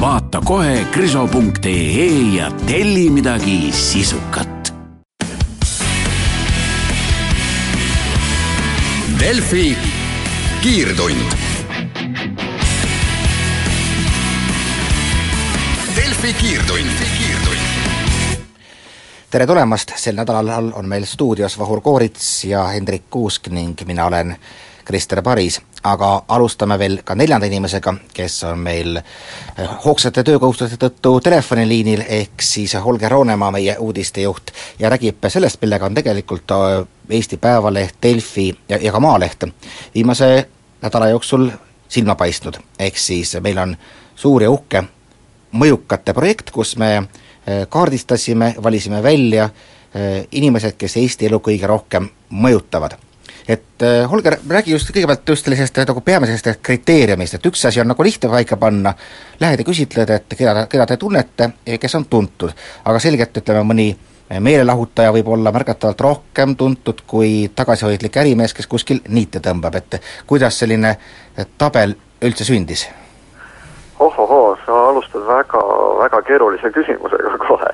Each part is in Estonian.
Vaata kohe kriso.ee ja telli midagi sisukat. Delfi kiirtund. Delfi kiirtund, kiirtund. tere tulemast, sel nädalal on meil stuudios Vahur Koorits ja Hendrik Kuusk ning mina olen Krister Paris, aga alustame veel ka neljanda inimesega, kes on meil eh, hoogsate töökohustuste tõttu telefoniliinil, ehk siis Holger Roonemaa, meie uudistejuht, ja räägib sellest, millega on tegelikult eh, Eesti Päevaleht, Delfi ja, ja ka Maaleht viimase nädala jooksul silma paistnud, ehk siis meil on suur ja uhke mõjukate projekt, kus me eh, kaardistasime, valisime välja inimesed, kes Eesti elu kõige rohkem mõjutavad. Et eh, Holger, räägi just kõigepealt just sellisest nagu peamisest kriteeriumist, et üks asi on nagu lihtne paika panna, lähed ja küsitled, et keda, keda te tunnete, kes on tuntud, aga selgelt ütleme, mõni meelelahutaja võib olla märgatavalt rohkem tuntud kui tagasihoidlik ärimees, kes kuskil niite tõmbab, et kuidas selline tabel üldse sündis? ohohoo, sa alustad väga, väga keerulise küsimusega kohe.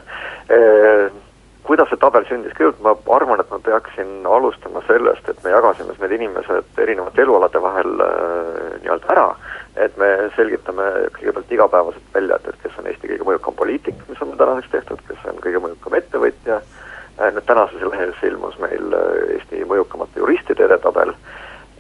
Kuidas see tabel sündis, kõigepealt ma arvan, et ma peaksin alustama sellest, et me jagasime need inimesed erinevate elualade vahel e, nii-öelda ära et me selgitame kõigepealt igapäevaselt välja, et, et kes on Eesti kõige mõjukam poliitik, mis on tänaseks tehtud, kes on kõige mõjukam ettevõtja, äh, nüüd tänases lehes ilmus meil äh, Eesti mõjukamate juristide edetabel,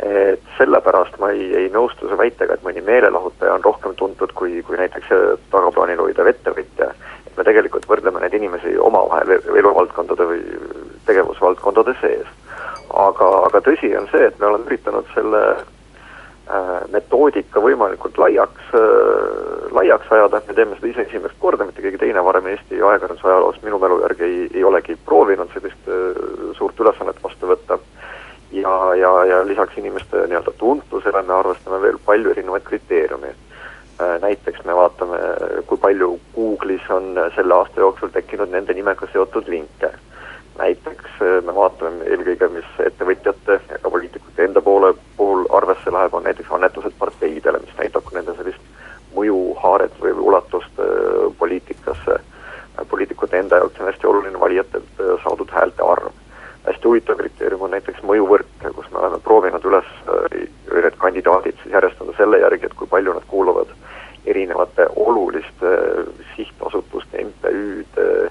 et sellepärast ma ei, ei nõustu see väitega, et mõni meelelahutaja on rohkem tuntud kui, kui näiteks äh, tagaplaanil hoidev ettevõtja. Me tegelikult võrdleme neid inimesi omavahel eluvaldkondade või tegevusvaldkondade sees. aga, aga tõsi on see, et me oleme üritanud selle Äh, metoodika võimalikult laiaks, äh, laiaks ajada, me teeme seda ise esimest korda, mitte keegi teine varem Eesti ajakirjanduse ajaloos minu mälu järgi ei, ei olegi proovinud sellist äh, suurt ülesannet vastu võtta. ja, ja, ja lisaks inimeste nii-öelda tuntusele me arvestame veel palju erinevaid kriteeriume. Näiteks me vaatame, kui palju Google'is on selle aasta jooksul tekkinud nende nimega seotud linke näiteks äh, me vaatame eelkõige, mis ettevõtjate ja ka poliitikute enda poole puhul arvesse läheb, on näiteks annetused parteidele, mis näitab ka nende sellist mõjuhaaret või ulatust äh, poliitikasse. Äh, poliitikute enda jaoks on hästi oluline valijatelt saadud häälte arv. hästi huvitav kriteerium on näiteks mõjuvõrk, kus me oleme proovinud üles need kandidaadid siis järjestada selle järgi, et kui palju nad kuuluvad erinevate oluliste sihtasutuste, MTÜ-de,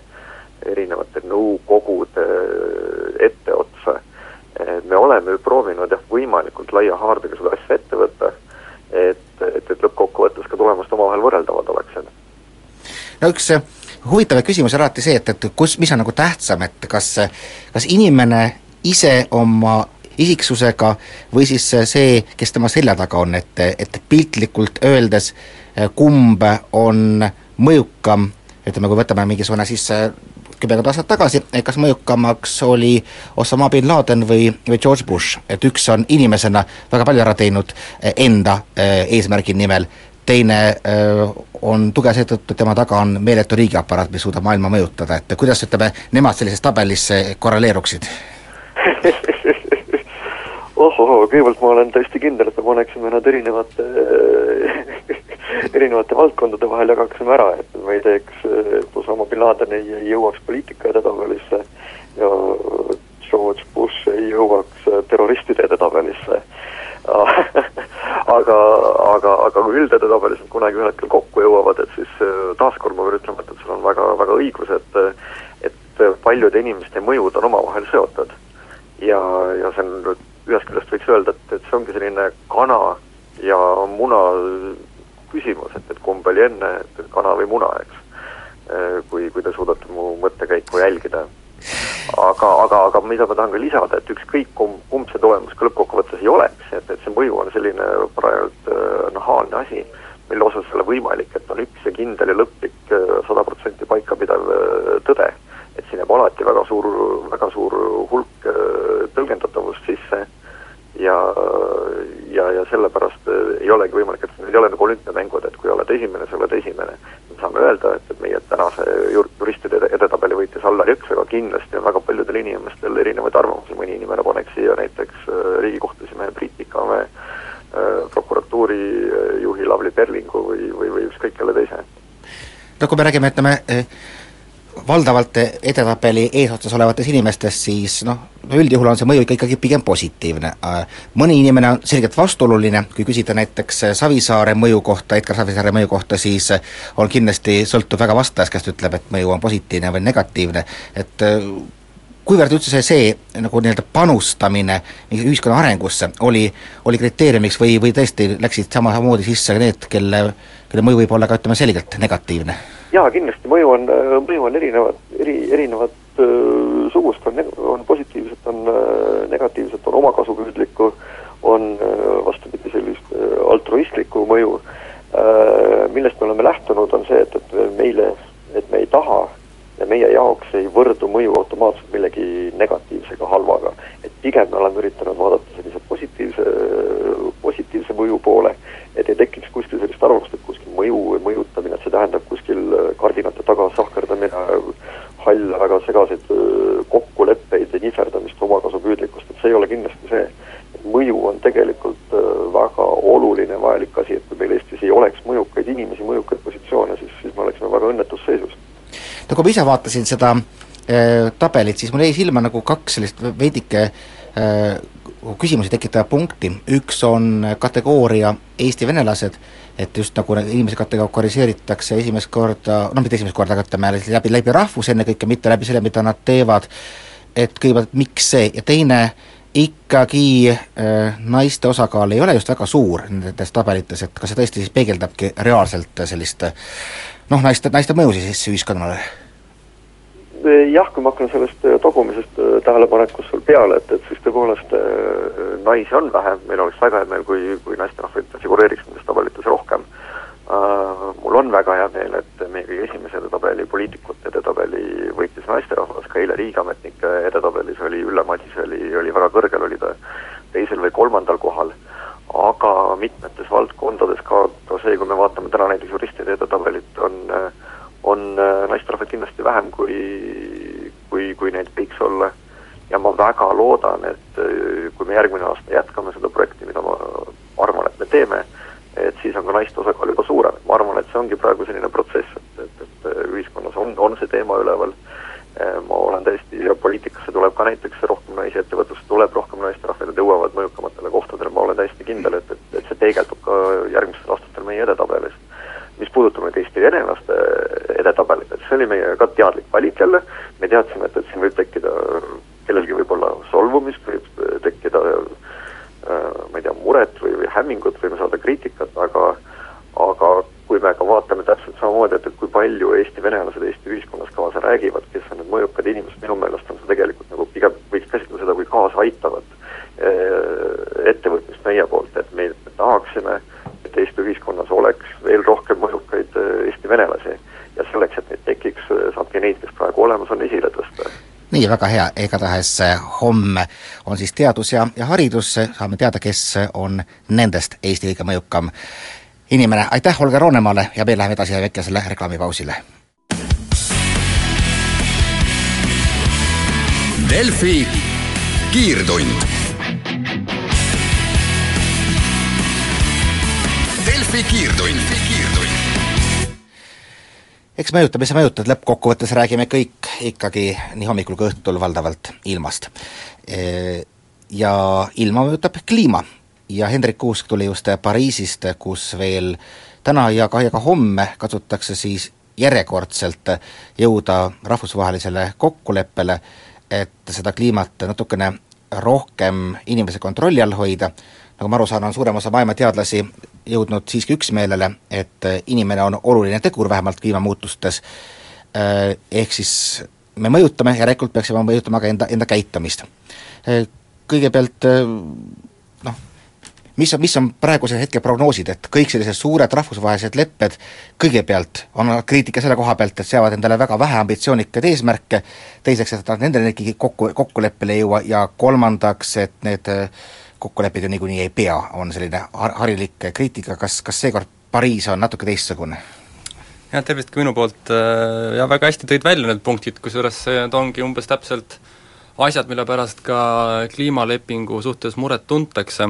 erinevate nõukogude etteotsa. me oleme ju proovinud jah, võimalikult laia haardega seda asja ette võtta, et, et, et lõppkokkuvõttes ka tulemust omavahel võrreldavad oleksid. no üks huvitav küsimus on alati see, et, et kus, mis on nagu tähtsam, et kas, kas inimene ise oma isiksusega või siis see, kes tema selja taga on, et, et piltlikult öeldes kumb on mõjukam, ütleme, kui võtame mingisugune siis kümmekond aastat tagasi, kas mõjukamaks oli Osama bin Laden või, või George Bush, et üks on inimesena väga palju ära teinud eh, enda eh, eesmärgi nimel, teine eh, on tugev seetõttu, et tema taga on meeletu riigiaparaat, mis suudab maailma mõjutada, et kuidas ütleme, nemad sellises tabelis korreleeruksid ohoh, kõigepealt ma olen täiesti kindel, et me paneksime nad erinevate erinevate valdkondade vahel jagaksime ära, et me ei teeks, Osama bin Laden ei, ei jõuaks poliitika edetabelisse ja George Bush ei jõuaks terroristide edetabelisse aga, aga, aga kui üldededabelis nad kunagi ühel hetkel kokku jõuavad, et siis taaskord ma pean ütlema, et, sul on väga, väga õigus, et et paljude inimeste mõjud on omavahel seotud. ja, ja see on ühest küljest võiks öelda, et, et see ongi selline kana ja muna küsimus, et, et kumb oli enne, et kana või muna, eks. kui, kui te suudate mu mõttekäiku jälgida. aga, aga, aga mida ma tahan ka lisada, et ükskõik kumb, kumb see tulemus ka lõppkokkuvõttes ei oleks, et, et see mõju on selline parajalt nahaalne asi, mille osas ei ole võimalik, et on üks ja kindel ja lõplik sada protsenti paikapidev tõde. et siin jääb alati väga suur, väga suur hulk tõlgendatavust sisse ja, ja, ja sellepärast ei olegi võimalik, et need ei ole nagu olümpiamängud, et kui oled esimene, sa oled esimene. me saame öelda, et, et meie tänase jur-, juristide edetabeli võitis Allar Jõks, aga kindlasti on väga paljudel inimestel erinevaid arvamusi, mõni inimene paneks siia näiteks Riigikohtu esimehe Priit Pikamäe prokuratuuri juhi Lavly Perlingu või, või, või ükskõik kelle teise. no kui me räägime, ütleme, valdavalt edetabeli eesotsas olevatest inimestest, siis noh, üldjuhul on see mõju ikka ikkagi pigem positiivne. mõni inimene on selgelt vastuoluline, kui küsida näiteks Savisaare mõju kohta, Edgar Savisaare mõju kohta, siis on kindlasti, sõltub väga vastajast, kes ütleb, et mõju on positiivne või negatiivne, et kuivõrd üldse see, see nagu nii-öelda panustamine ühiskonna arengusse oli, oli kriteeriumiks või, või tõesti läksid samamoodi sisse need, kelle, kelle mõju võib olla ka ütleme selgelt negatiivne? Jaa, kindlasti mõju on, mõju on erinevad, eri, erinevat öö, sugust, on, on positiivset, on negatiivset, on omakasupüüdlikku, on vastupidi, sellist altruistlikku mõju, millest me oleme lähtunud, on see, et, et meile, et me ei taha ja meie jaoks ei võrdu mõju automaatselt millegi negatiivsega, halvaga. et pigem me oleme üritanud vaadata sellise positiivse, positiivse mõju poole, et ei tekiks kuskil sellist arvamust, et kuskil mõju või mõjutamine, see tähendab kuskil kardinate taga sahkerdamine, halle, väga segaseid kokkuleppeid ja nihverdamist, omakasupüüdlikkust, et see ei ole kindlasti see. mõju on tegelikult väga oluline, vajalik asi, et kui meil Eestis ei oleks mõjukaid inimesi, mõjukaid positsioone, siis, siis me oleksime väga õnnetus seisus no kui ma ise vaatasin seda äh, tabelit, siis mul jäi silma nagu kaks sellist veidike äh, küsimusi tekitavat punkti, üks on kategooria Eesti venelased, et just nagu inimesi kategoriseeritakse esimest korda, noh mitte esimest korda, aga ütleme läbi, läbi rahvuse ennekõike, mitte läbi selle, mida nad teevad, et kõigepealt miks see ja teine, ikkagi äh, naiste osakaal ei ole just väga suur nendes tabelites, et kas see tõesti siis peegeldabki reaalselt sellist noh, naiste, naiste mõju siis ühiskonnale? Jah, kui ma hakkan sellest tagumisest tähelepanekust sul peale, et, et siis tõepoolest naisi on vähem, meil oleks väga hea meel, kui, kui naisterahvaid figureeriks nendes tabelites rohkem uh,. Mul on väga hea meel, et meie kõige esimese edetabeli, poliitikute edetabeli võitis naisterahvas, ka eile riigiametnike edetabelis oli Ülle Madise oli, oli väga kõrgel, oli ta teisel või kolmandal kohal aga mitmetes valdkondades ka, ka see, kui me vaatame täna näiteks juristide edetabelit, on, on naisterahvaid kindlasti vähem, kui, kui, kui neid võiks olla. ja ma väga loodan, et kui me järgmine aasta jätkame seda projekti, mida ma arvan, et me teeme, et siis on ka naiste osakaal juba suurem, ma arvan, et see ongi praegu selline protsess, et, et, et ühiskonnas on, on see teema üleval ma olen täiesti, ja poliitikasse tuleb ka näiteks rohkem naisi, ettevõtlusse tuleb rohkem naisterahvaid, nad jõuavad mõjukamatele kohtadele, ma olen täiesti kindel, et, et, et see peegeldub ka järgmistel aastatel meie edetabelis. Mis puudutab nüüd Eesti venelaste edetabelit, et see oli meie ka teadlik valik jälle, me teadsime, et, et siin võib tekkida, kellelgi võib olla solvumist, võib tekkida ma ei tea, muret või, või hämmingut, võime saada kriitikat, aga aga kui me ka vaatame täpselt samamoodi, et, et kui palju Eesti venelased Eesti ühiskonnas kaasa räägivad, kes on need mõjukad inimesed, minu meelest on see tegelikult nagu pigem võiks käsitleda seda kui kaasaaitavat ettevõtmist meie poolt, et me, me tahaksime, et Eesti ühiskonnas oleks veel rohkem mõjukaid Eesti venelasi ja selleks, et neid tekiks, saabki neid, kes praegu olemas on, esile tõsta nii, väga hea, igatahes homme on siis teadus ja, ja haridus, saame teada, kes on nendest Eesti kõige mõjukam inimene, aitäh Holger Roonemaale! Ja meil läheme edasi väikesele reklaamipausile. Delfi kiirtund. Delfi kiirtund, kiirtund eks mõjutab, mis sa mõjutad, lõppkokkuvõttes räägime kõik ikkagi nii hommikul kui õhtul valdavalt ilmast. Ja ilma mõjutab kliima. Ja Hendrik Kuusk tuli just Pariisist, kus veel täna ja ka, ja ka homme katsutakse siis järjekordselt jõuda rahvusvahelisele kokkuleppele, et seda kliimat natukene rohkem inimese kontrolli all hoida, nagu ma aru saan, on suurem osa maailma teadlasi jõudnud siiski üksmeelele, et inimene on oluline tegur vähemalt kliimamuutustes, ehk siis me mõjutame, järelikult peaksime mõjutama ka enda, enda käitumist. Kõigepealt noh, mis on, mis on praeguse hetke prognoosid, et kõik sellised suured rahvusvahelised lepped kõigepealt on kriitika selle koha pealt, et seavad endale väga vähe ambitsioonikaid eesmärke, teiseks, et nad nendele ikkagi kokku, kokkuleppele ei jõua ja kolmandaks, et need kokkulepped ju niikuinii ei pea, on selline har-, harilik kriitika, kas, kas seekord Pariis on natuke teistsugune? Jah, tervist ka minu poolt. Ja väga hästi tõid välja need punktid, kusjuures need ongi umbes täpselt asjad, mille pärast ka kliimalepingu suhtes muret tuntakse.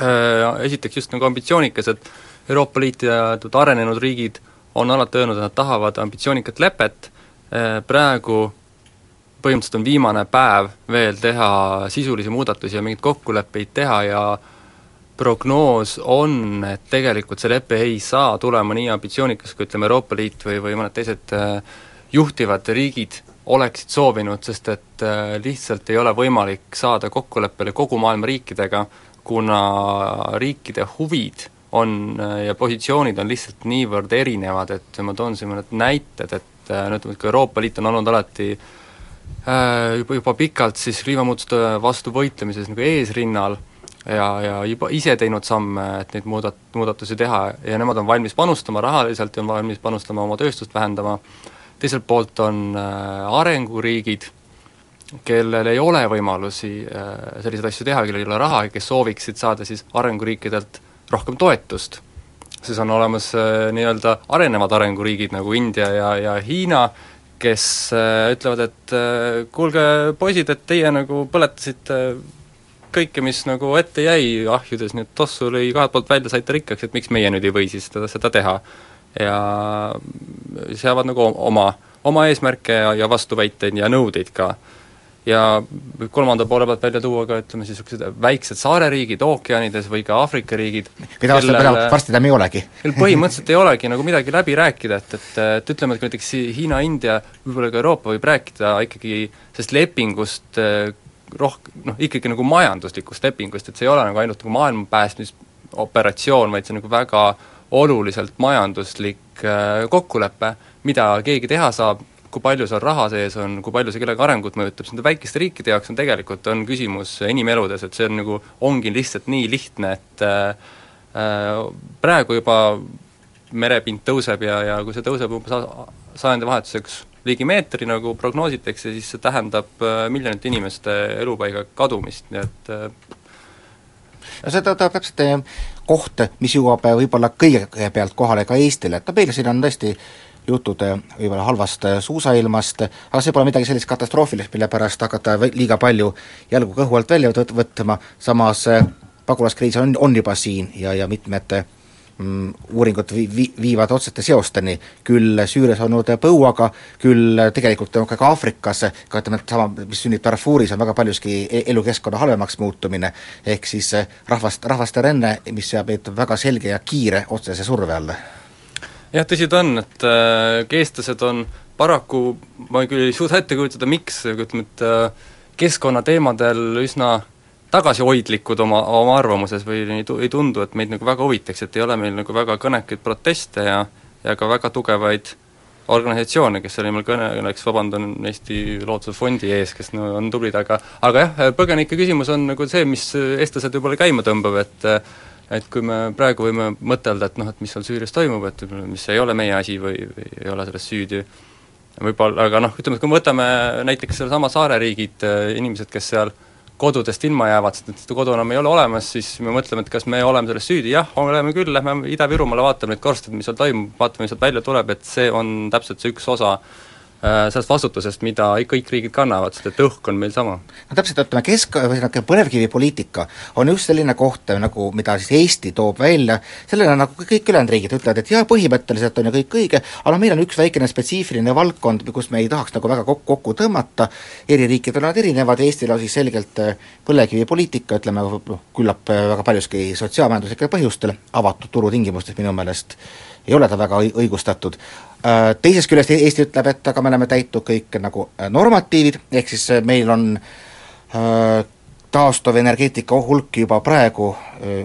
Äh, esiteks just nagu ambitsioonikas, et Euroopa Liit ja teatud arenenud riigid on alati öelnud, et nad tahavad ambitsioonikat lepet, äh, praegu põhimõtteliselt on viimane päev veel teha sisulisi muudatusi ja mingeid kokkuleppeid teha ja prognoos on, et tegelikult see lepe ei saa tulema nii ambitsioonikas, kui ütleme, Euroopa Liit või, või mõned teised äh, juhtivad riigid oleksid soovinud, sest et lihtsalt ei ole võimalik saada kokkuleppele kogu maailma riikidega, kuna riikide huvid on ja positsioonid on lihtsalt niivõrd erinevad, et ma toon siin mõned näited, et no ütleme, et kui Euroopa Liit on olnud alati äh, juba, juba pikalt siis kliimamuutuste vastu võitlemises nagu eesrinnal ja, ja juba ise teinud samme, et neid muudat-, muudatusi teha ja nemad on valmis panustama rahaliselt ja on valmis panustama oma tööstust vähendama, teiselt poolt on äh, arenguriigid kellel ei ole võimalusi äh, selliseid asju teha, kellel ei ole raha ja kes sooviksid saada siis arenguriikidelt rohkem toetust, siis on olemas äh, nii-öelda arenevad arenguriigid nagu India ja, ja Hiina, kes ütlevad, et kuulge, poisid, et teie nagu põletasite kõike, mis nagu ette jäi ahjudes, nii et tossu lõi kahelt poolt välja, saite rikkaks, et miks meie nüüd ei või siis seda, seda teha. ja seavad nagu oma, oma eesmärke ja, ja vastuväiteid ja nõudeid ka ja kolmanda poole pealt välja tuua ka ütleme siis niisugused väiksed saareriigid ookeanides või ka Aafrika riigid, mida vastu enam varsti enam ei olegi. kel põhimõtteliselt ei olegi nagu midagi läbi rääkida, et, et, et ütleme, et näiteks Hiina, India, võib-olla ka Euroopa võib rääkida ikkagi sellest lepingust roh-, noh, ikkagi nagu majanduslikust lepingust, et see ei ole nagu ainult nagu maailma päästmisoperatsioon, vaid see on nagu väga oluliselt majanduslik äh, kokkulepe, mida keegi teha saab, kui palju seal raha sees on, kui palju see kellegi arengut mõjutab, siis nende väikeste riikide jaoks on tegelikult, on küsimus inimeludes, et see on nagu, ongi lihtsalt nii lihtne, et äh, äh praegu juba merepind tõuseb ja, ja kui see tõuseb umbes sajandivahetuseks ligi meetri, nagu prognoositakse, siis see tähendab äh, miljonite inimeste elupaiga kadumist, nii et äh, no see tähendab täpselt äh, koht, mis jõuab äh, võib-olla kõigepealt kohale ka Eestile, et no meil siin on tõesti äh, jutud võib-olla halvast suusailmast, aga see pole midagi sellist katastroofilist, mille pärast hakata liiga palju jalgu kõhu alt välja võt-, võtma, samas äh, pagulaskriis on, on juba siin ja, ja mitmed uuringud vi-, vi-, viivad otsete seosteni, küll Süürias olnud põuaga, küll tegelikult ka Aafrikas, ka ütleme, et sama, mis sünnib Darfuris, on väga paljuski e-, elukeskkonna halvemaks muutumine, ehk siis äh, rahvast, rahvaste ränne, mis seab meid väga selge ja kiire otsese surve alla. Jah, tõsi ta on, et äh, eestlased on paraku, ma küll ei suuda ette kujutada, miks, aga ütleme, et äh, keskkonnateemadel üsna tagasihoidlikud oma, oma arvamuses või ei, ei tundu, et meid nagu väga huvitaks, et ei ole meil nagu väga kõnekaid proteste ja ja ka väga tugevaid organisatsioone, kes oli meil kõneks, vabandan Eesti Looduse Fondi ees, kes no on tublid, aga aga jah, põgenike küsimus on nagu see, mis eestlased võib-olla käima tõmbab, et et kui me praegu võime mõtelda, et noh, et mis seal Süürias toimub, et mis ei ole meie asi või, või ei ole selles süüdi, võib-olla, aga noh, ütleme, et kui me võtame näiteks sellesama saareriigid, inimesed, kes seal kodudest ilma jäävad, sest et seda kodu enam ei ole olemas, siis me mõtleme, et kas me oleme selles süüdi, jah, oleme küll, lähme Ida-Virumaale, vaatame neid korsteid, mis seal toimub, vaatame, mis sealt välja tuleb, et see on täpselt see üks osa sellest vastutusest, mida kõik riigid kannavad, sest et õhk on meil sama. no täpselt, ütleme kesk-, või niisugune põlevkivipoliitika on just selline koht nagu, mida siis Eesti toob välja, sellele nagu kõik ülejäänud riigid ütlevad, et jaa, põhimõtteliselt on ju kõik õige, aga meil on üks väikene spetsiifiline valdkond, kus me ei tahaks nagu väga kokku, kokku tõmmata, eri riikidel on erinevad ja Eestil on siis selgelt äh, põlevkivipoliitika, ütleme noh, küllap äh, väga paljuski sotsiaalmajanduslikel põhjustel, avatud turu tingimustes minu meelest ei ole ta väga õigustatud, Äh, teisest küljest Eesti ütleb, et aga me oleme täitnud kõik nagu äh, normatiivid, ehk siis äh, meil on taastuvenergeetika hulk juba praegu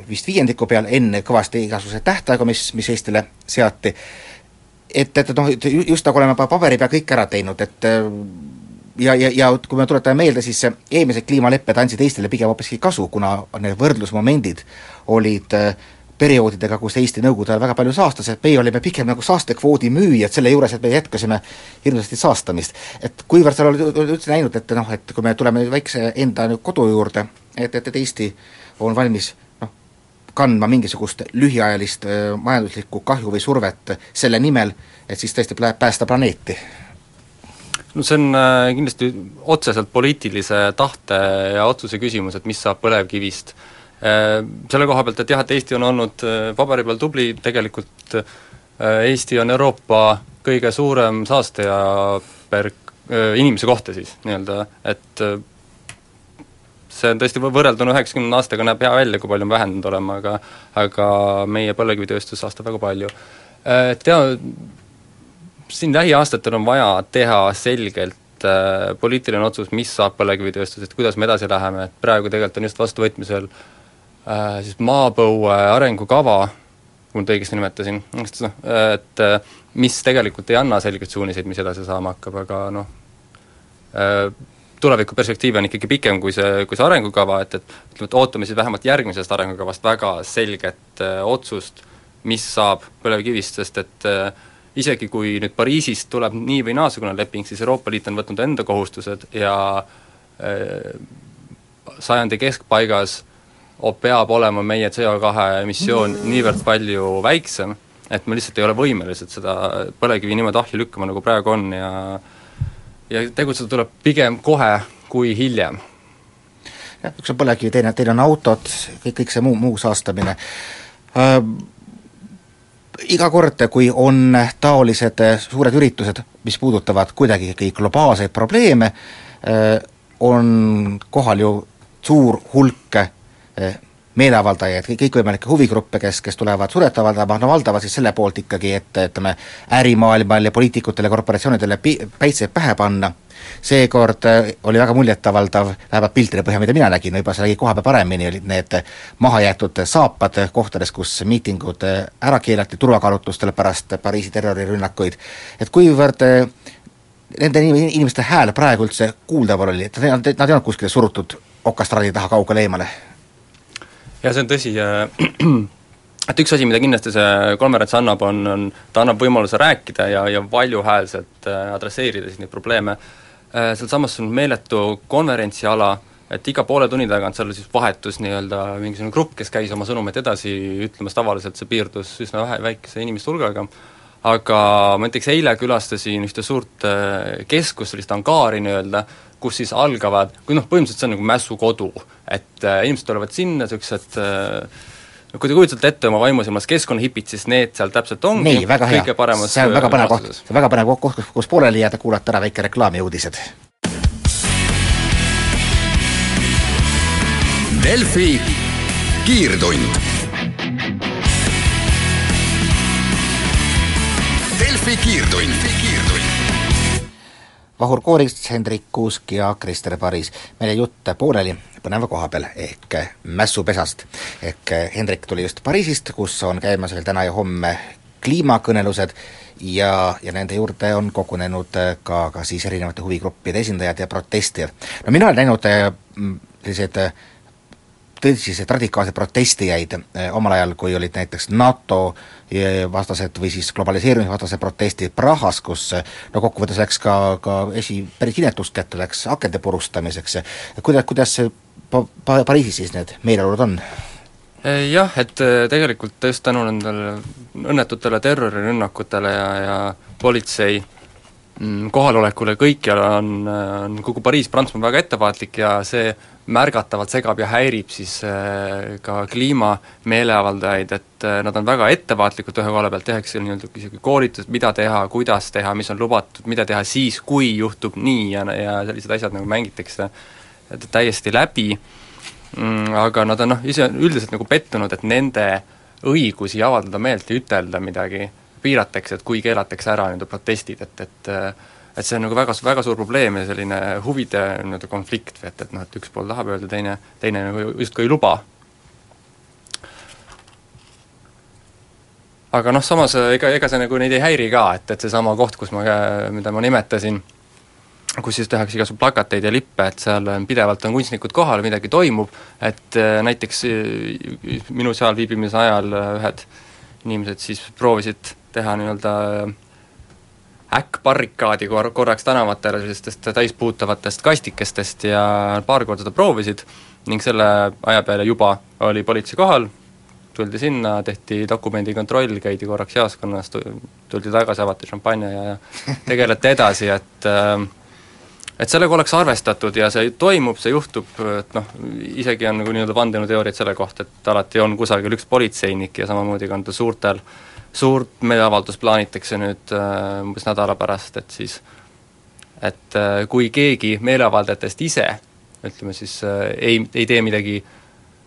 vist viiendiku peal, enne kõvasti igasuguseid tähtaegu, mis, mis Eestile seati, et, et noh, just nagu oleme paberi peal kõik ära teinud, et ja, ja, ja kui me tuletame meelde, siis eelmised kliimalepped andsid Eestile pigem hoopiski kasu, kuna need võrdlusmomendid olid äh, perioodidega, kus Eesti Nõukogude ajal väga palju saastas, et meie olime pigem nagu saastekvoodi müüjad selle juures, et me jätkasime hirmsasti saastamist. et kuivõrd sa oled üldse näinud, et noh, et kui me tuleme väikse enda kodu juurde, et, et, et Eesti on valmis noh, kandma mingisugust lühiajalist äh, majanduslikku kahju või survet selle nimel, et siis tõesti päästa planeeti no see on äh, kindlasti otseselt poliitilise tahte ja otsuse küsimus, et mis saab põlevkivist Äh, selle koha pealt, et jah, et Eesti on olnud äh, paberi peal tubli, tegelikult äh, Eesti on Euroopa kõige suurem saastaja per inimese kohta siis nii-öelda, et see on tõesti võrrelduna üheksakümnenda aastaga näeb hea välja, kui palju on vähendanud olema, aga aga meie põlevkivitööstus saastab väga palju. Jaa, siin lähiaastatel on vaja teha selgelt äh, poliitiline otsus, mis saab põlevkivitööstusest, kuidas me edasi läheme, et praegu tegelikult on just vastuvõtmisel äh, Äh, siis maapõue arengukava, kui ma nüüd õigesti nimetasin, noh, et äh, mis tegelikult ei anna selgeid suuniseid, mis edasi saama hakkab, aga noh, äh, tulevikuperspektiiv on ikkagi pikem kui see, kui see arengukava, et, et ütleme, et ootame siis vähemalt järgmisest arengukavast väga selget äh, otsust, mis saab põlevkivist, sest et äh, isegi kui nüüd Pariisist tuleb nii või naasugune leping, siis Euroopa Liit on võtnud enda kohustused ja äh, sajandi keskpaigas äh, peab olema meie CO2 emissioon niivõrd palju väiksem, et me lihtsalt ei ole võimelised seda põlevkivi niimoodi ahju lükkama, nagu praegu on ja ja tegutseda tuleb pigem kohe kui hiljem. jah, üks on põlevkivi, teine, teine on autod, kõik, kõik see muu, muu saastamine äh,. Iga kord, kui on taolised suured üritused, mis puudutavad kuidagigi globaalseid probleeme äh,, on kohal ju suur hulk meeleavaldajaid, kõikvõimalikke huvigruppe, kes, kes tulevad suret avaldama, no valdavalt siis selle poolt ikkagi, et ütleme, ärimaailmal ja poliitikutele, korporatsioonidele pi-, päitseid pähe panna, seekord eh, oli väga muljetavaldav, vähemalt piltide põhjal, mida mina nägin, võib-olla see nägi koha peal paremini, olid need mahajäetud saapad kohtades, kus miitingud eh, ära keelati turvakaalutlustel pärast Pariisi terrorirünnakuid, et kuivõrd nende inimeste hääl praegu üldse kuuldaval oli, et nad ei olnud kuskile surutud okastraadi taha kaugele eemale jah, see on tõsi, et üks asi, mida kindlasti see konverents annab, on, on ta annab võimaluse rääkida ja, ja valjuhäälselt äh, adresseerida siis neid probleeme, äh, sealsamas on meeletu konverentsiala, et iga poole tunni tagant seal siis vahetus nii-öelda mingisugune grupp, kes käis oma sõnumeid edasi ütlemas, tavaliselt see piirdus üsna vähe, väikese inimeste hulgaga, aga ma näiteks eile külastasin ühte suurt äh, keskust, sellist angaari nii-öelda, kus siis algavad, kui noh, põhimõtteliselt see on nagu mässukodu, et äh, inimesed tulevad sinna, niisugused äh, kui te kujutate ette oma vaimusilmas keskkonnahipid, siis need seal täpselt ongi nii, väga hea, see on väga põnev koht, see on väga põnev koht, kus, kus pooleli jääda, kuulata ära väike reklaam ja uudised. Delfi kiirtund. Delfi kiirtund Vahur Koorist, Hendrik Kuusk ja Krister Paris. jäi jutt pooleli põneva koha peal ehk mässupesast. ehk Hendrik tuli just Pariisist, kus on käimas veel täna ja homme kliimakõnelused ja, ja nende juurde on kogunenud ka, ka siis erinevate huvigruppide esindajad ja protestijad. no mina olen näinud mm, selliseid tõsiseid radikaalseid protestijaid eh, omal ajal, kui olid näiteks NATO eh, vastased või siis globaliseerimisvastased protestid Prahas, kus no kokkuvõttes läks ka, ka esi päris inetust kätte, läks akende purustamiseks, kuidas, kuidas pa-, pa-, Pariisis siis need meeleolud on? Jah, et tegelikult just tänu nendele õnnetutele terrorirünnakutele ja, ja politsei mm, kohalolekule kõikjal on, on kogu Pariis, Prantsusmaa väga ettevaatlik ja see märgatavalt segab ja häirib siis äh, ka kliimameeleavaldajaid, et äh, nad on väga ettevaatlikud ühe koha pealt, tehakse nii-öelda isegi koolitused, mida teha, kuidas teha, mis on lubatud, mida teha siis, kui juhtub nii ja, ja sellised asjad nagu mängitakse täiesti läbi, mm, aga nad on noh, ise üldiselt nagu pettunud, et nende õigusi avaldada meelt ja ütelda midagi piiratakse, et kui keelatakse ära nii-öelda protestid, et, et et see on nagu väga, väga suur probleem ja selline huvide nii-öelda konflikt või et, et noh, et üks pool tahab öelda, teine, teine nagu justkui ei luba. aga noh, samas ega, ega see nagu neid ei häiri ka, et, et seesama koht, kus ma, mida ma nimetasin, kus siis tehakse igasugu plakateid ja lippe, et seal pidevalt on kunstnikud kohal, midagi toimub, et äh, näiteks äh, minu seal viibimise ajal äh, ühed inimesed siis proovisid teha nii-öelda äkkbarrikaadi kor-, korraks tänavatele sellistest täispuutavatest kastikestest ja paar korda seda proovisid ning selle aja peale juba oli politsei kohal, tuldi sinna, tehti dokumendikontroll, käidi korraks jaoskonnas, tuldi tagasi, avati šampanja ja, tegeleti edasi, et äh, et sellega oleks arvestatud ja see toimub, see juhtub, et noh, isegi on nagu nii-öelda vandenõuteooriaid selle kohta, et alati on kusagil üks politseinik ja samamoodi ka nendel suurtel, suurt meeleavaldust plaanitakse nüüd äh, umbes nädala pärast, et siis et äh, kui keegi meeleavaldajatest ise ütleme siis äh, ei, ei tee midagi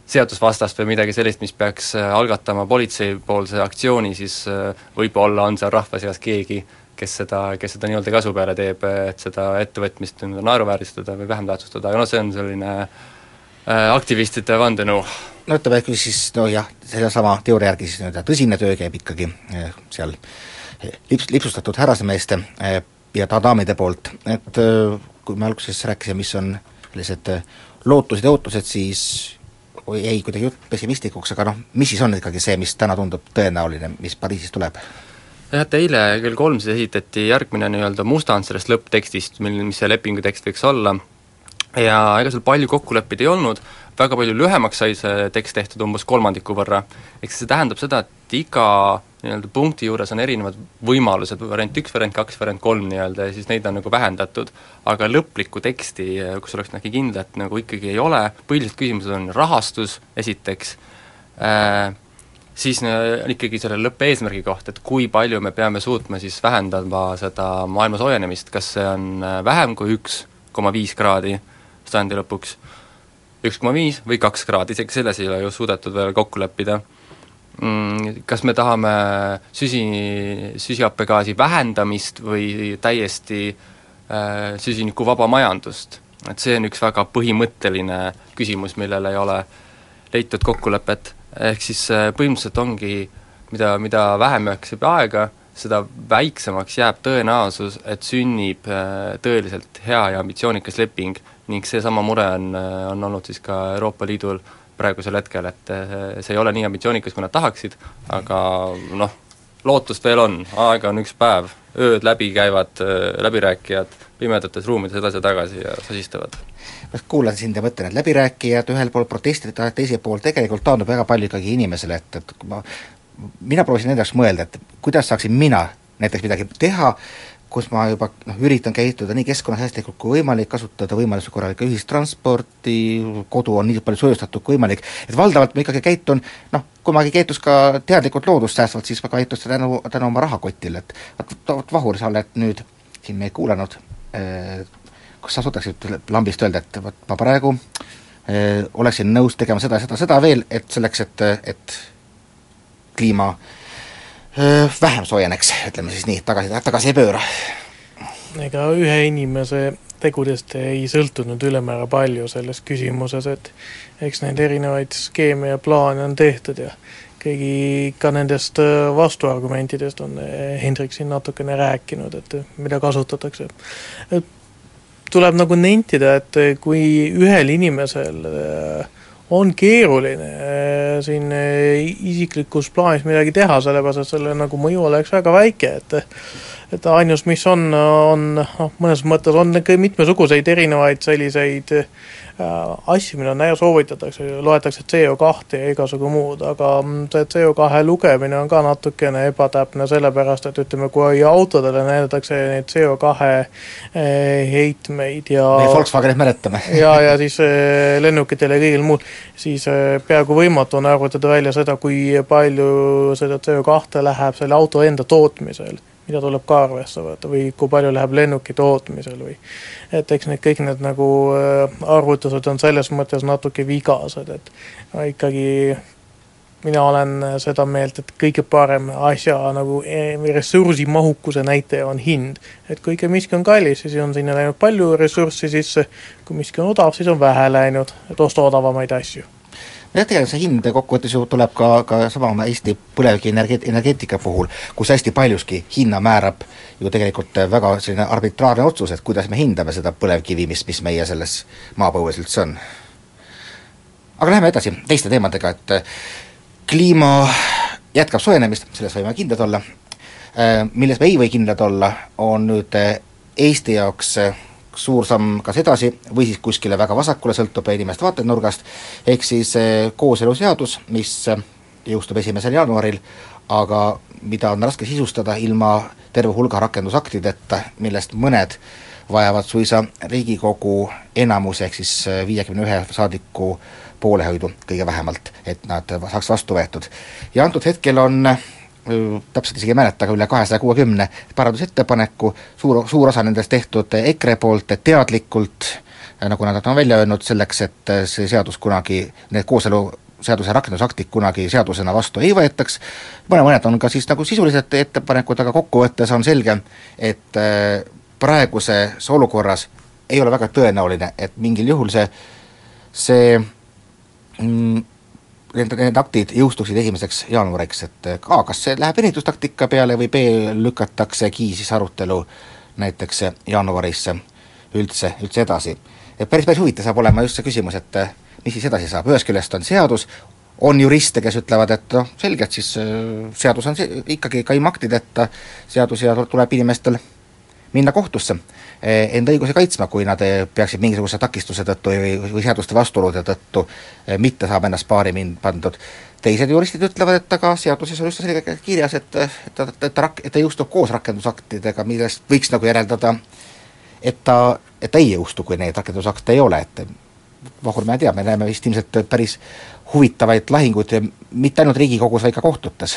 seadusvastast või midagi sellist, mis peaks äh, algatama politseipoolse aktsiooni, siis äh, võib-olla on seal rahva seas keegi, kes seda, kes seda nii-öelda kasu peale teeb, et seda ettevõtmist nii-öelda naeruvääristada või vähem tähtsustada, aga noh, see on selline äh, aktivistide vandenõu. no ütleme, kui siis nojah, sellesama teooria järgi siis nii-öelda tõsine töö käib ikkagi äh, seal lips-, lipsustatud härrasmeeste äh, ja daamide poolt, et kui me alguses rääkisime, mis on sellised lootused ja ootused, siis jäi kuidagi jutt pessimistlikuks, aga noh, mis siis on ikkagi see, mis täna tundub tõenäoline, mis Pariisis tuleb? jah, et eile kell kolm siis esitati järgmine nii-öelda mustand sellest lõpptekstist, mil, mis see lepingu tekst võiks olla, ja ega seal palju kokku leppida ei olnud, väga palju lühemaks sai see tekst tehtud, umbes kolmandiku võrra, ehk see tähendab seda, et iga nii-öelda punkti juures on erinevad võimalused, variant üks, variant kaks, variant kolm nii-öelda, ja siis neid on nagu vähendatud, aga lõplikku teksti, kus oleks nagu kindlat, nagu ikkagi ei ole, põhilised küsimused on rahastus, esiteks äh,, siis äh, ikkagi selle lõppeesmärgi kohta, et kui palju me peame suutma siis vähendama seda maailma soojenemist, kas see on äh, vähem kui üks koma viis kraadi sajandi lõpuks, üks koma viis või kaks kraadi, isegi selles ei ole ju suudetud veel kokku leppida. Mm,, kas me tahame süsi, süsihappegaasi vähendamist või täiesti äh, süsinikuvaba majandust, et see on üks väga põhimõtteline küsimus, millele ei ole leitud kokkulepet. Ehk siis äh, põhimõtteliselt ongi, mida, mida vähem jääb aega, seda väiksemaks jääb tõenäosus, et sünnib äh, tõeliselt hea ja ambitsioonikas leping ning seesama mure on, äh, on olnud siis ka Euroopa Liidul praegusel hetkel, et see ei ole nii ambitsioonikas, kui nad tahaksid, aga noh, lootust veel on, aega on üks päev, ööd läbi käivad läbirääkijad pimedates ruumides edasi ja sosistavad. ma kuulan sind ja mõtlen, et läbirääkijad ühel pool protestid, teisel pool tegelikult taandub väga palju ikkagi inimesele, et, et ma mina proovisin enda jaoks mõelda, et kuidas saaksin mina näiteks midagi teha, kus ma juba noh, üritan käituda nii keskkonnasäästlikult kui võimalik, kasutada võimaluse korral ka ühistransporti, kodu on nii palju soojustatud kui võimalik, et valdavalt ma ikkagi käitun noh, kui ma käitus ka teadlikult loodust säästvalt, siis ma käitus tänu, tänu oma rahakotile, et vot, vot Vahur, sa oled nüüd siin meid kuulanud Äh, kas sa suudaksid lambist öelda, et vot ma praegu äh, oleksin nõus tegema seda, seda, seda veel, et selleks, et, et kliima äh, vähem soojeneks, ütleme siis nii, tagasi, tagasi ei pööra? ega ühe inimese tegudest ei sõltunud ülemäära palju selles küsimuses, et eks neid erinevaid skeeme ja plaane on tehtud ja keegi ka nendest äh, vastuargumentidest on äh, Hendrik siin natukene rääkinud, et äh, mida kasutatakse. tuleb nagu nentida, et kui ühel inimesel on keeruline siin isiklikus plaanis midagi teha, sellepärast et selle nagu mõju oleks väga väike, et et ainus, mis on, on noh, mõnes mõttes on ikka mitmesuguseid erinevaid selliseid asju, mida näo soovitatakse, loetakse CO2 ja igasugu muud, aga mm, see CO2 lugemine on ka natukene ebatäpne, sellepärast et ütleme, kui autodele näidatakse neid CO2 äh, heitmeid ja meie Volkswagenit mäletame. Ja, ja siis äh, lennukitele ja kõigil muul, siis peaaegu võimatu on arvutada välja seda, kui palju seda CO2 läheb selle auto enda tootmisel mida tuleb ka arvesse võtta või kui palju läheb lennuki tootmisel või et eks need kõik need nagu äh, arvutused on selles mõttes natuke vigased, et ikkagi mina olen seda meelt, et kõige parem asja nagu e, ressursimahukuse näitaja on hind. et kui ikka miski on kallis, siis on sinna läinud palju ressurssi sisse, kui miski on odav, siis on vähe läinud, et osta odavamaid asju jah, tegelikult see hind kokkuvõttes ju tuleb ka, ka sama Eesti põlevkivi energe-, energeetika puhul, kus hästi paljuski hinna määrab ju tegelikult väga selline arbitraarne otsus, et kuidas me hindame seda põlevkivi, mis, mis meie selles maapõues üldse on. aga läheme edasi teiste teemadega, et kliima jätkab soojenemist, selles võime kindlad olla, milles me ei või kindlad olla, on nüüd Eesti jaoks suur samm kas edasi või siis kuskile väga vasakule, sõltub inimeste vaatenurgast, ehk siis eh, kooseluseadus, mis eh, jõustub esimesel jaanuaril, aga mida on raske sisustada ilma terve hulga rakendusaktideta, millest mõned vajavad suisa Riigikogu enamuse ehk siis eh, viiekümne ühe saadiku poolehoidu kõige vähemalt, et nad saaks vastu võetud. ja antud hetkel on täpselt isegi ei mäleta, aga üle kahesaja kuuekümne parandusettepaneku, suur, suur osa nendest tehtud EKRE poolt teadlikult, nagu nad on välja öelnud, selleks, et see seadus kunagi, need kooseluseaduse rakendusaktid kunagi seadusena vastu ei võetaks, mõne, mõned on ka siis nagu sisulised ettepanekud, aga kokkuvõttes on selge, et praeguses olukorras ei ole väga tõenäoline, et mingil juhul see, see mm, need, need aktid jõustuksid esimeseks jaanuariks, et A, kas see läheb venitustaktika peale või B, lükataksegi siis arutelu näiteks jaanuarisse üldse, üldse edasi. et päris, päris huvitav saab olema just see küsimus, et mis siis edasi saab, ühest küljest on seadus, on juriste, kes ütlevad, et noh, selge, et siis äh, seadus on see ikkagi ka ilma aktideta seadus ja tuleb inimestel minna kohtusse Eh, enda õigusi kaitsma, kui nad eh, peaksid mingisuguse takistuse tõttu või, või seaduste vastuolude tõttu eh, mitte saama ennast paari mind pandud. teised juristid ütlevad, et aga seaduses on just selgelt kirjas, et, et ta, ta rak-, et ta jõustub koos rakendusaktidega, millest võiks nagu järeldada, et ta, et ta ei jõustu, kui neid rakendusakte ei ole, et Vahur, me teame, me näeme vist ilmselt päris huvitavaid lahinguid mitte ainult Riigikogus, vaid ka kohtutes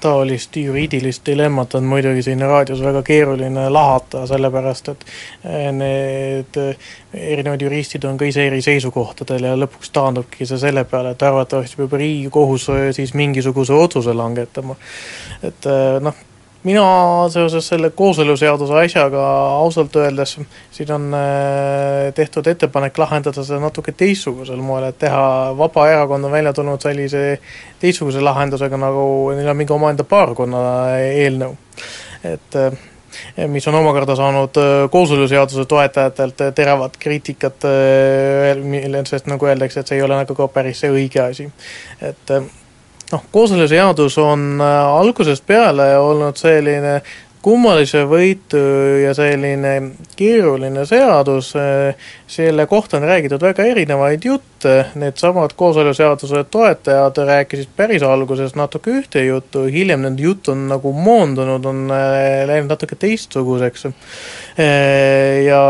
taolist juriidilist dilemmat on muidugi siin raadios väga keeruline lahata, sellepärast et eh, need eh, erinevad juristid on ka ise eri seisukohtadel ja lõpuks taandubki see selle peale, et arvatavasti peab Riigikohus eh, siis mingisuguse otsuse langetama. et noh, mina seoses selle kooseluseaduse asjaga ausalt öeldes, siin on äh, tehtud ettepanek lahendada seda natuke teistsugusel moel, et teha, Vabaerakond on välja tulnud sellise teistsuguse lahendusega, nagu neil on mingi omaenda paarkonna eelnõu. et äh, mis on omakorda saanud äh, kooseluseaduse toetajatelt teravat kriitikat, millest nagu öeldakse, et see ei ole nagu ka päris see õige asi. et noh, kooseluseadus on äh, algusest peale olnud selline kummalise võitu ja selline keeruline seadus, äh, selle kohta on räägitud väga erinevaid jutte, needsamad kooseluseaduse toetajad rääkisid päris alguses natuke ühte juttu, hiljem nende jutt on nagu moondunud, on äh, läinud natuke teistsuguseks. Ja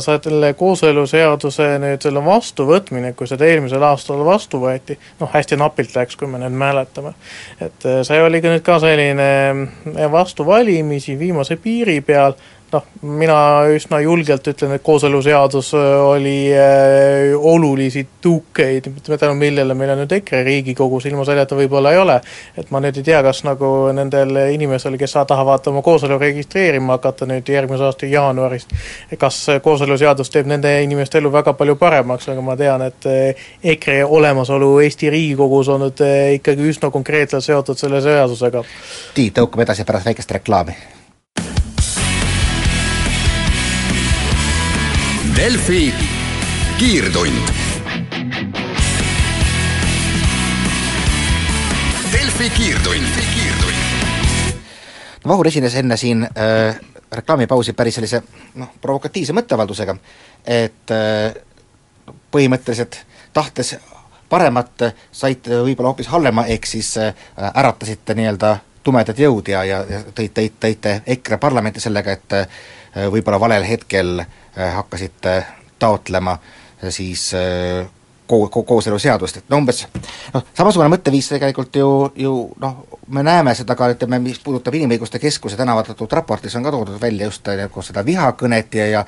selle kooseluseaduse nüüd selle vastuvõtmine, kui seda eelmisel aastal vastu võeti, noh hästi napilt läks, kui me nüüd mäletame, et see oli ka nüüd ka selline vastu valimisi, viimase piiri peal, noh, mina üsna julgelt ütlen, et kooseluseadus äh, oli äh, olulisi tõukeid, tänu millele meil on nüüd EKRE Riigikogus, ilma selleta võib-olla ei ole. et ma nüüd ei tea, kas nagu nendel inimestel, kes tahavad oma kooselu registreerima hakata nüüd järgmise aasta jaanuarist, kas kooseluseadus teeb nende inimeste elu väga palju paremaks, aga ma tean, et äh, EKRE olemasolu Eesti Riigikogus on nüüd äh, ikkagi üsna konkreetselt seotud selle seadusega. Tiit, tõukame edasi pärast väikest reklaami Delfi kiirtund. Delfi kiirtund. Vahur esines enne siin äh, reklaamipausi päris sellise noh, provokatiivse mõtteavaldusega, et äh, põhimõtteliselt tahtes paremat, saite võib-olla hoopis halvema, ehk siis äh, äratasite nii-öelda tumedad jõud ja, ja, ja tõite, tõite EKRE parlamenti sellega, et äh, võib-olla valel hetkel äh, Äh, hakkasite taotlema äh, siis äh, ko-, ko-, kooseluseadust, et no umbes noh, samasugune mõtteviis tegelikult ju, ju noh, me näeme seda ka, ütleme, mis puudutab Inimõiguste Keskuse tänavatatud raportis on ka toodud välja just nagu seda vihakõnet ja ja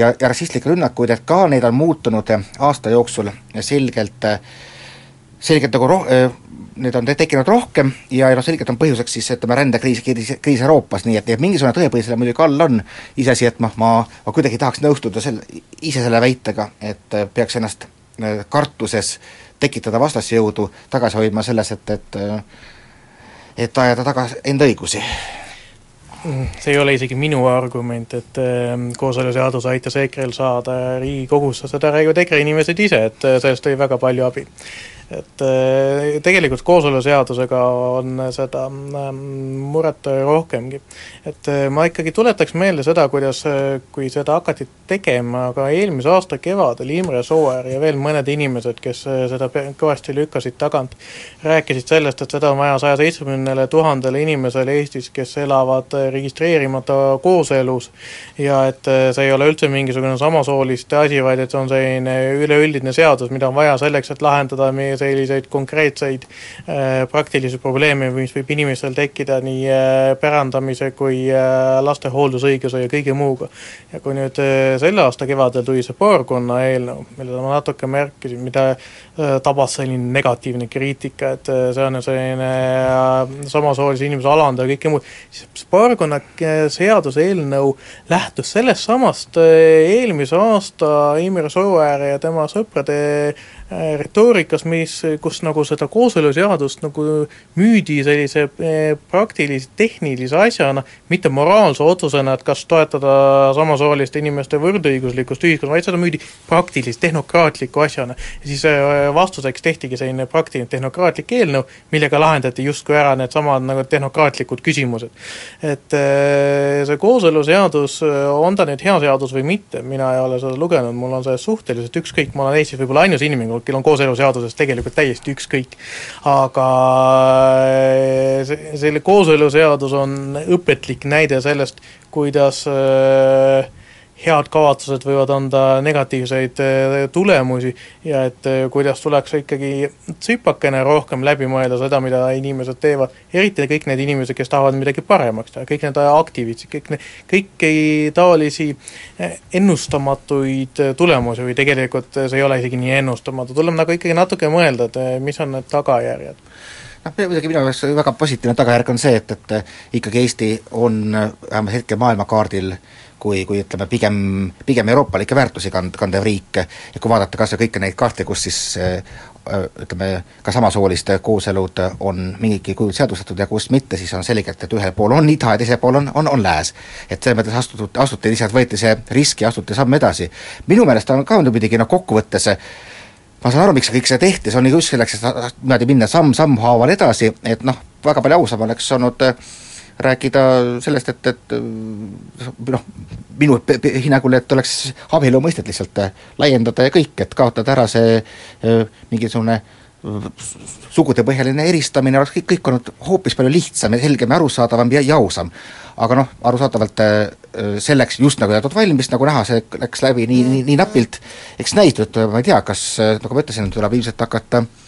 ja, ja rassistlikke rünnakuid, et ka neid on muutunud aasta jooksul selgelt, selgelt nagu roh-, neid on tekkinud rohkem ja, noh, selgelt on põhjuseks siis ütleme, rändekriis, kriis, kriis Euroopas, nii et, et mingisugune tõepõhi selle muidugi all on, iseasi, et noh, ma, ma kuidagi tahaks nõustuda selle, ise selle väitega, et peaks ennast äh, kartuses tekitada vastasjõudu, tagasi hoidma selles, et, et äh, et ajada taga enda õigusi. See ei ole isegi minu argument, et äh, kooseluseadus aitas EKRE-l saada Riigikogusse, seda räägivad EKRE inimesed ise, et äh, sellest oli väga palju abi et äh, tegelikult kooseluseadusega on seda ähm, muret rohkemgi. et äh, ma ikkagi tuletaks meelde seda, kuidas, äh, kui seda hakati tegema ka eelmise aasta kevadel Imre Sooäär ja veel mõned inimesed, kes seda kõvasti lükkasid tagant, rääkisid sellest, et seda on vaja saja seitsmekümnele tuhandele inimesele Eestis, kes elavad registreerimata kooselus ja et see ei ole üldse mingisugune samasooliste asi, vaid et see on selline üleüldine seadus, mida on vaja selleks, et lahendada meie selliseid konkreetseid äh, praktilisi probleeme, mis võib inimestel tekkida nii äh, pärandamise kui äh, laste hooldusõiguse ja kõige muuga. ja kui nüüd selle aasta kevadel tuli see paarkonna eelnõu, millele ma natuke märkisin, mida tabas selline negatiivne kriitika, et see on selline samasoolise inimese alandav ja kõike muud, siis paarkonna seaduseelnõu lähtus sellest samast eelmise aasta Imre Sooääre ja tema sõprade retoorikas, mis, kus nagu seda kooseluseadust nagu müüdi sellise äh, praktilise, tehnilise asjana, mitte moraalse otsusena, et kas toetada samasooliste inimeste võrdõiguslikkust ühiskonnas, vaid seda müüdi praktilise, tehnokraatliku asjana. ja siis äh, vastuseks tehtigi selline praktiline tehnokraatlik eelnõu, millega lahendati justkui ära needsamad nagu tehnokraatlikud küsimused. et see kooseluseadus, on ta nüüd hea seadus või mitte, mina ei ole seda lugenud, mul on sellest suhteliselt ükskõik, ma olen Eestis võib-olla ainus inimene, kel on kooseluseadusest tegelikult täiesti ükskõik. aga äh, selle kooseluseadus on õpetlik näide sellest, kuidas äh, head kavatsused võivad anda negatiivseid äh, tulemusi ja et äh, kuidas tuleks ikkagi tsipakene rohkem läbi mõelda seda, mida inimesed teevad, eriti kõik need inimesed, kes tahavad midagi paremaks teha, kõik need aktivistid, kõik need, kõiki taolisi äh, ennustamatuid tulemusi või tegelikult see ei ole isegi nii ennustamatu, tuleb nagu ikkagi natuke mõelda, et mis on need tagajärjed. Noh, muidugi minu meelest väga positiivne tagajärg on see, et, et ikkagi Eesti on vähemalt hetkel maailmakaardil äh, kui, kui ütleme, pigem, pigem euroopalikke väärtusi kand-, kandev riik ja kui vaadata kas või kõiki neid kaarte, kus siis ütleme, ka samasooliste kooselud on mingilgi kujul seadustatud ja kus mitte, siis on selgelt, et ühel pool on ida ja teisel pool on, on, on lääs. et selles mõttes astutud, astuti lihtsalt, võeti see risk ja astuti samm edasi. minu meelest on ka muidugi noh, kokkuvõttes ma saan aru, miks kõik seda tehti, see on just selleks, et niimoodi minna samm-samm haaval edasi, et noh, väga palju ausam oleks olnud äh, rääkida sellest, et, et noh, minu hinnangul, et oleks abielu mõistet lihtsalt laiendada ja kõik, et kaotada ära see mingisugune sugudepõhjaline eristamine oleks kõik, kõik olnud hoopis palju lihtsam ja selgem ja arusaadavam ja, ja ausam. aga noh, arusaadavalt selleks just nagu jäetud valmis, nagu näha, see läks läbi nii, nii, nii napilt, eks näis ma ei tea, kas nagu ma ütlesin, tuleb ilmselt hakata äh, Äh,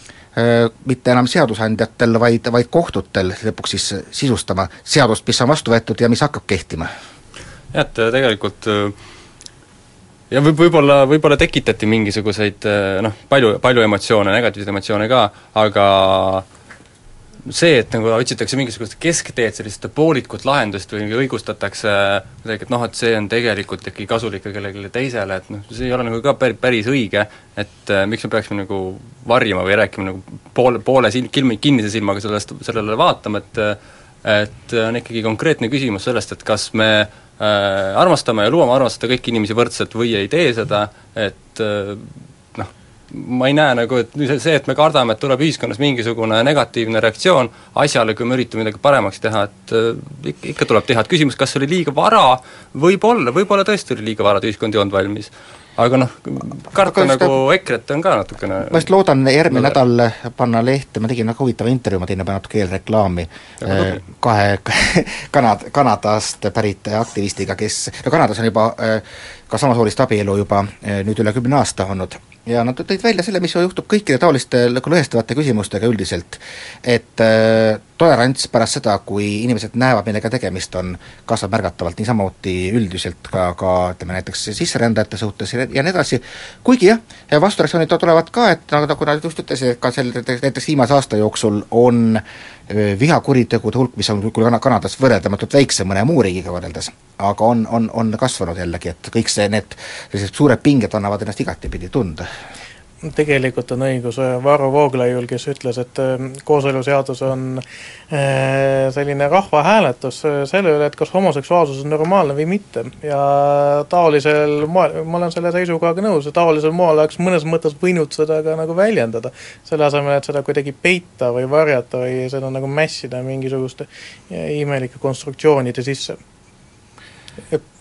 mitte enam seadusandjatel, vaid, vaid kohtutel lõpuks siis sisustama seadust, mis on vastu võetud ja mis hakkab kehtima? jah, et äh, tegelikult äh, ja võib, võib-olla, võib-olla tekitati mingisuguseid noh, palju, palju emotsioone, negatiivseid emotsioone ka, aga see, et nagu otsitakse mingisugust keskteed, sellist poolikut lahendust või õigustatakse kuidagi, et noh, et see on tegelikult ikkagi kasulik ka kellelegi teisele, et noh, see ei ole nagu ka päris, päris õige, et äh, miks me peaksime nagu varjama või rääkima nagu poole, poole silm, kilmi, kinnise silmaga sellest, sellele vaatama, et et on ikkagi konkreetne küsimus sellest, et kas me äh, armastame ja lubame armastada kõiki inimesi võrdselt või ei tee seda, et äh, ma ei näe nagu, et see, et me kardame, et tuleb ühiskonnas mingisugune negatiivne reaktsioon asjale, kui me üritame midagi paremaks teha, et äh, ikka tuleb teha, et küsimus, kas oli liiga vara, võib-olla, võib-olla tõesti oli liiga vara, et ühiskond ei olnud valmis. Aga noh, karta nagu ka... EKRE-t on ka natukene ma just loodan järgmine nädal panna lehte, ma tegin väga huvitava intervjuu, ma tegin juba natuke eelreklaami äh, kahe Kanad-, Kanadast pärit aktivistiga, kes, no Kanadas on juba äh, ka samasoolist abielu juba äh, nüüd üle kümne aasta olnud ja nad tõid välja selle, mis juhtub kõikide taoliste nagu lõhestavate küsimustega üldiselt. et äh, tolerants pärast seda, kui inimesed näevad, millega tegemist on, kasvab märgatavalt, niisamuti üldiselt ka, ka ütleme näiteks sisserändajate suhtes ja, nii edasi, kuigi jah, vastureaktsioonid tulevad ka, et nagu, nagu nad just ütlesid, et ka sel, näiteks viimase aasta jooksul on äh, vihakuritegude hulk, mis on küll Kanadas võrreldamatult väiksem mõne muu riigiga võrreldes, aga on, on, on kasvanud jällegi, et kõik see, need sellised suured pinged annavad ennast igatepidi tunda tegelikult on õigus Varro Vooglaiul, kes ütles, et kooseluseadus on selline rahvahääletus selle üle, et kas homoseksuaalsus on normaalne või mitte. ja taolisel moel, ma olen selle seisukohaga nõus, taolisel moel oleks mõnes mõttes võinud seda ka nagu väljendada, selle asemel, et seda kuidagi peita või varjata või seda nagu mässida mingisuguste imelike konstruktsioonide sisse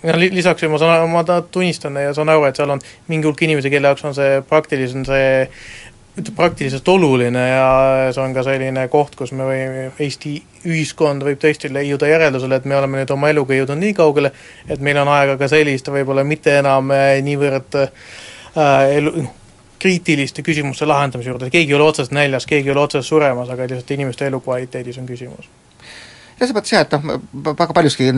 ja lisaks ma saan, ma tunnistan ja saan aru, et seal on mingi hulk inimesi, kelle jaoks on see praktiliselt see praktiliselt oluline ja see on ka selline koht, kus me võime, Eesti ühiskond võib tõesti leiuda järeldusele, et me oleme nüüd oma eluga jõudnud nii kaugele, et meil on aega ka selliste võib-olla mitte enam äh, niivõrd äh, elu, noh, kriitiliste küsimuste lahendamise juurde, keegi ei ole otseselt näljas, keegi ei ole otseselt suremas, aga lihtsalt inimeste elukvaliteedis on küsimus. selles mõttes jah, et noh, väga paljuski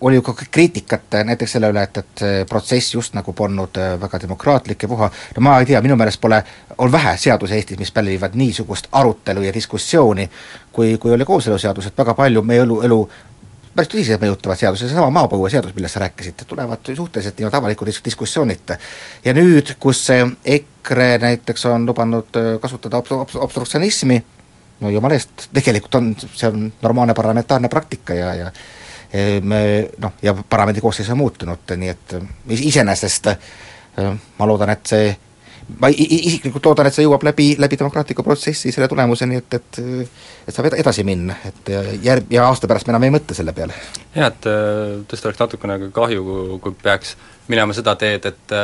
oli ju ka kriitikat näiteks selle üle, et, et see protsess just nagu polnud väga demokraatlik ja puha, no ma ei tea, minu meelest pole, on vähe seadusi Eestis, mis pälvivad niisugust arutelu ja diskussiooni, kui, kui oli kooseluseadus, et väga palju meie elu, elu päris tõsiselt mõjutavad seadused, seesama maapõueseadus, millest sa rääkisid, tulevad suhteliselt niimoodi avaliku dis-, diskussioonita. ja nüüd, kus EKRE näiteks on lubanud kasutada obs-, obs-, obstruktsionismi, no jumala eest, tegelikult on, see on normaalne parlamentaarne praktika ja, ja me noh, ja parlamendi koosseis on muutunud, nii et iseenesest ma loodan, et see ma isiklikult loodan, et see jõuab läbi, läbi demokraatliku protsessi selle tulemuseni, et, et et saab edasi minna, et järg- ja aasta pärast me enam ei mõtle selle peale. jah, et tõesti oleks natukene kahju, kui, peaks minema seda teed, et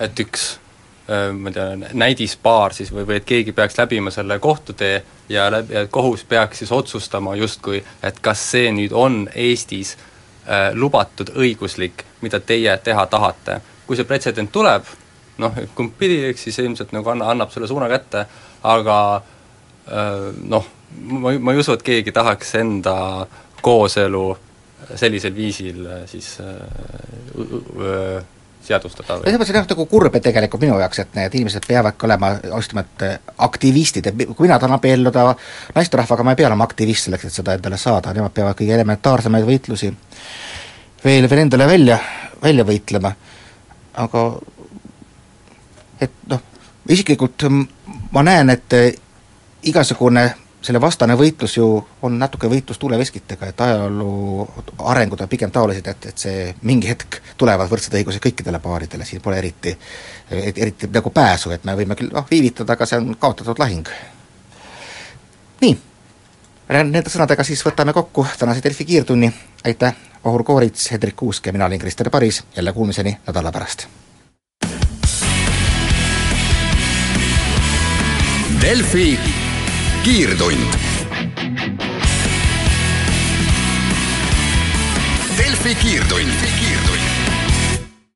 et üks Äh, ma ei tea, näidispaar siis või, või et keegi peaks läbima selle kohtutee ja läbi, ja kohus peaks siis otsustama justkui, et kas see nüüd on Eestis äh, lubatud õiguslik, mida teie teha tahate. kui see pretsedent tuleb, noh, kumb pidi, eks siis ilmselt nagu anna, annab selle suuna kätte, aga äh, noh, ma, ma ei usu, et keegi tahaks enda kooselu sellisel viisil äh, siis äh, seadustada mõttes on jah, nagu kurb, tegelikult minu jaoks, et need inimesed peavadki olema just nimelt äh, aktivistid, et kui mina tahan abielluda naisterahvaga, ma ei pea olema aktivist selleks, et seda endale saada, nemad peavad kõige elementaarsemaid võitlusi veel, veel endale välja, välja võitlema, aga et noh, isiklikult ma näen, et igasugune selle vastane võitlus ju on natuke võitlus tuuleveskitega, et ajaloo arengud on pigem taolised, et, et see mingi hetk tulevad võrdsed õigused kõikidele paaridele, siin pole eriti, eriti nagu pääsu, et me võime küll noh, viivitada, aga see on kaotatud lahing. nii, nende sõnadega siis võtame kokku tänase Delfi kiirtunni, aitäh, Vahur Koorits, Hendrik Kuusk ja mina olin Krister Paris, jälle kuulmiseni nädala pärast. Delfi kiirtund. Delfi kiirtund.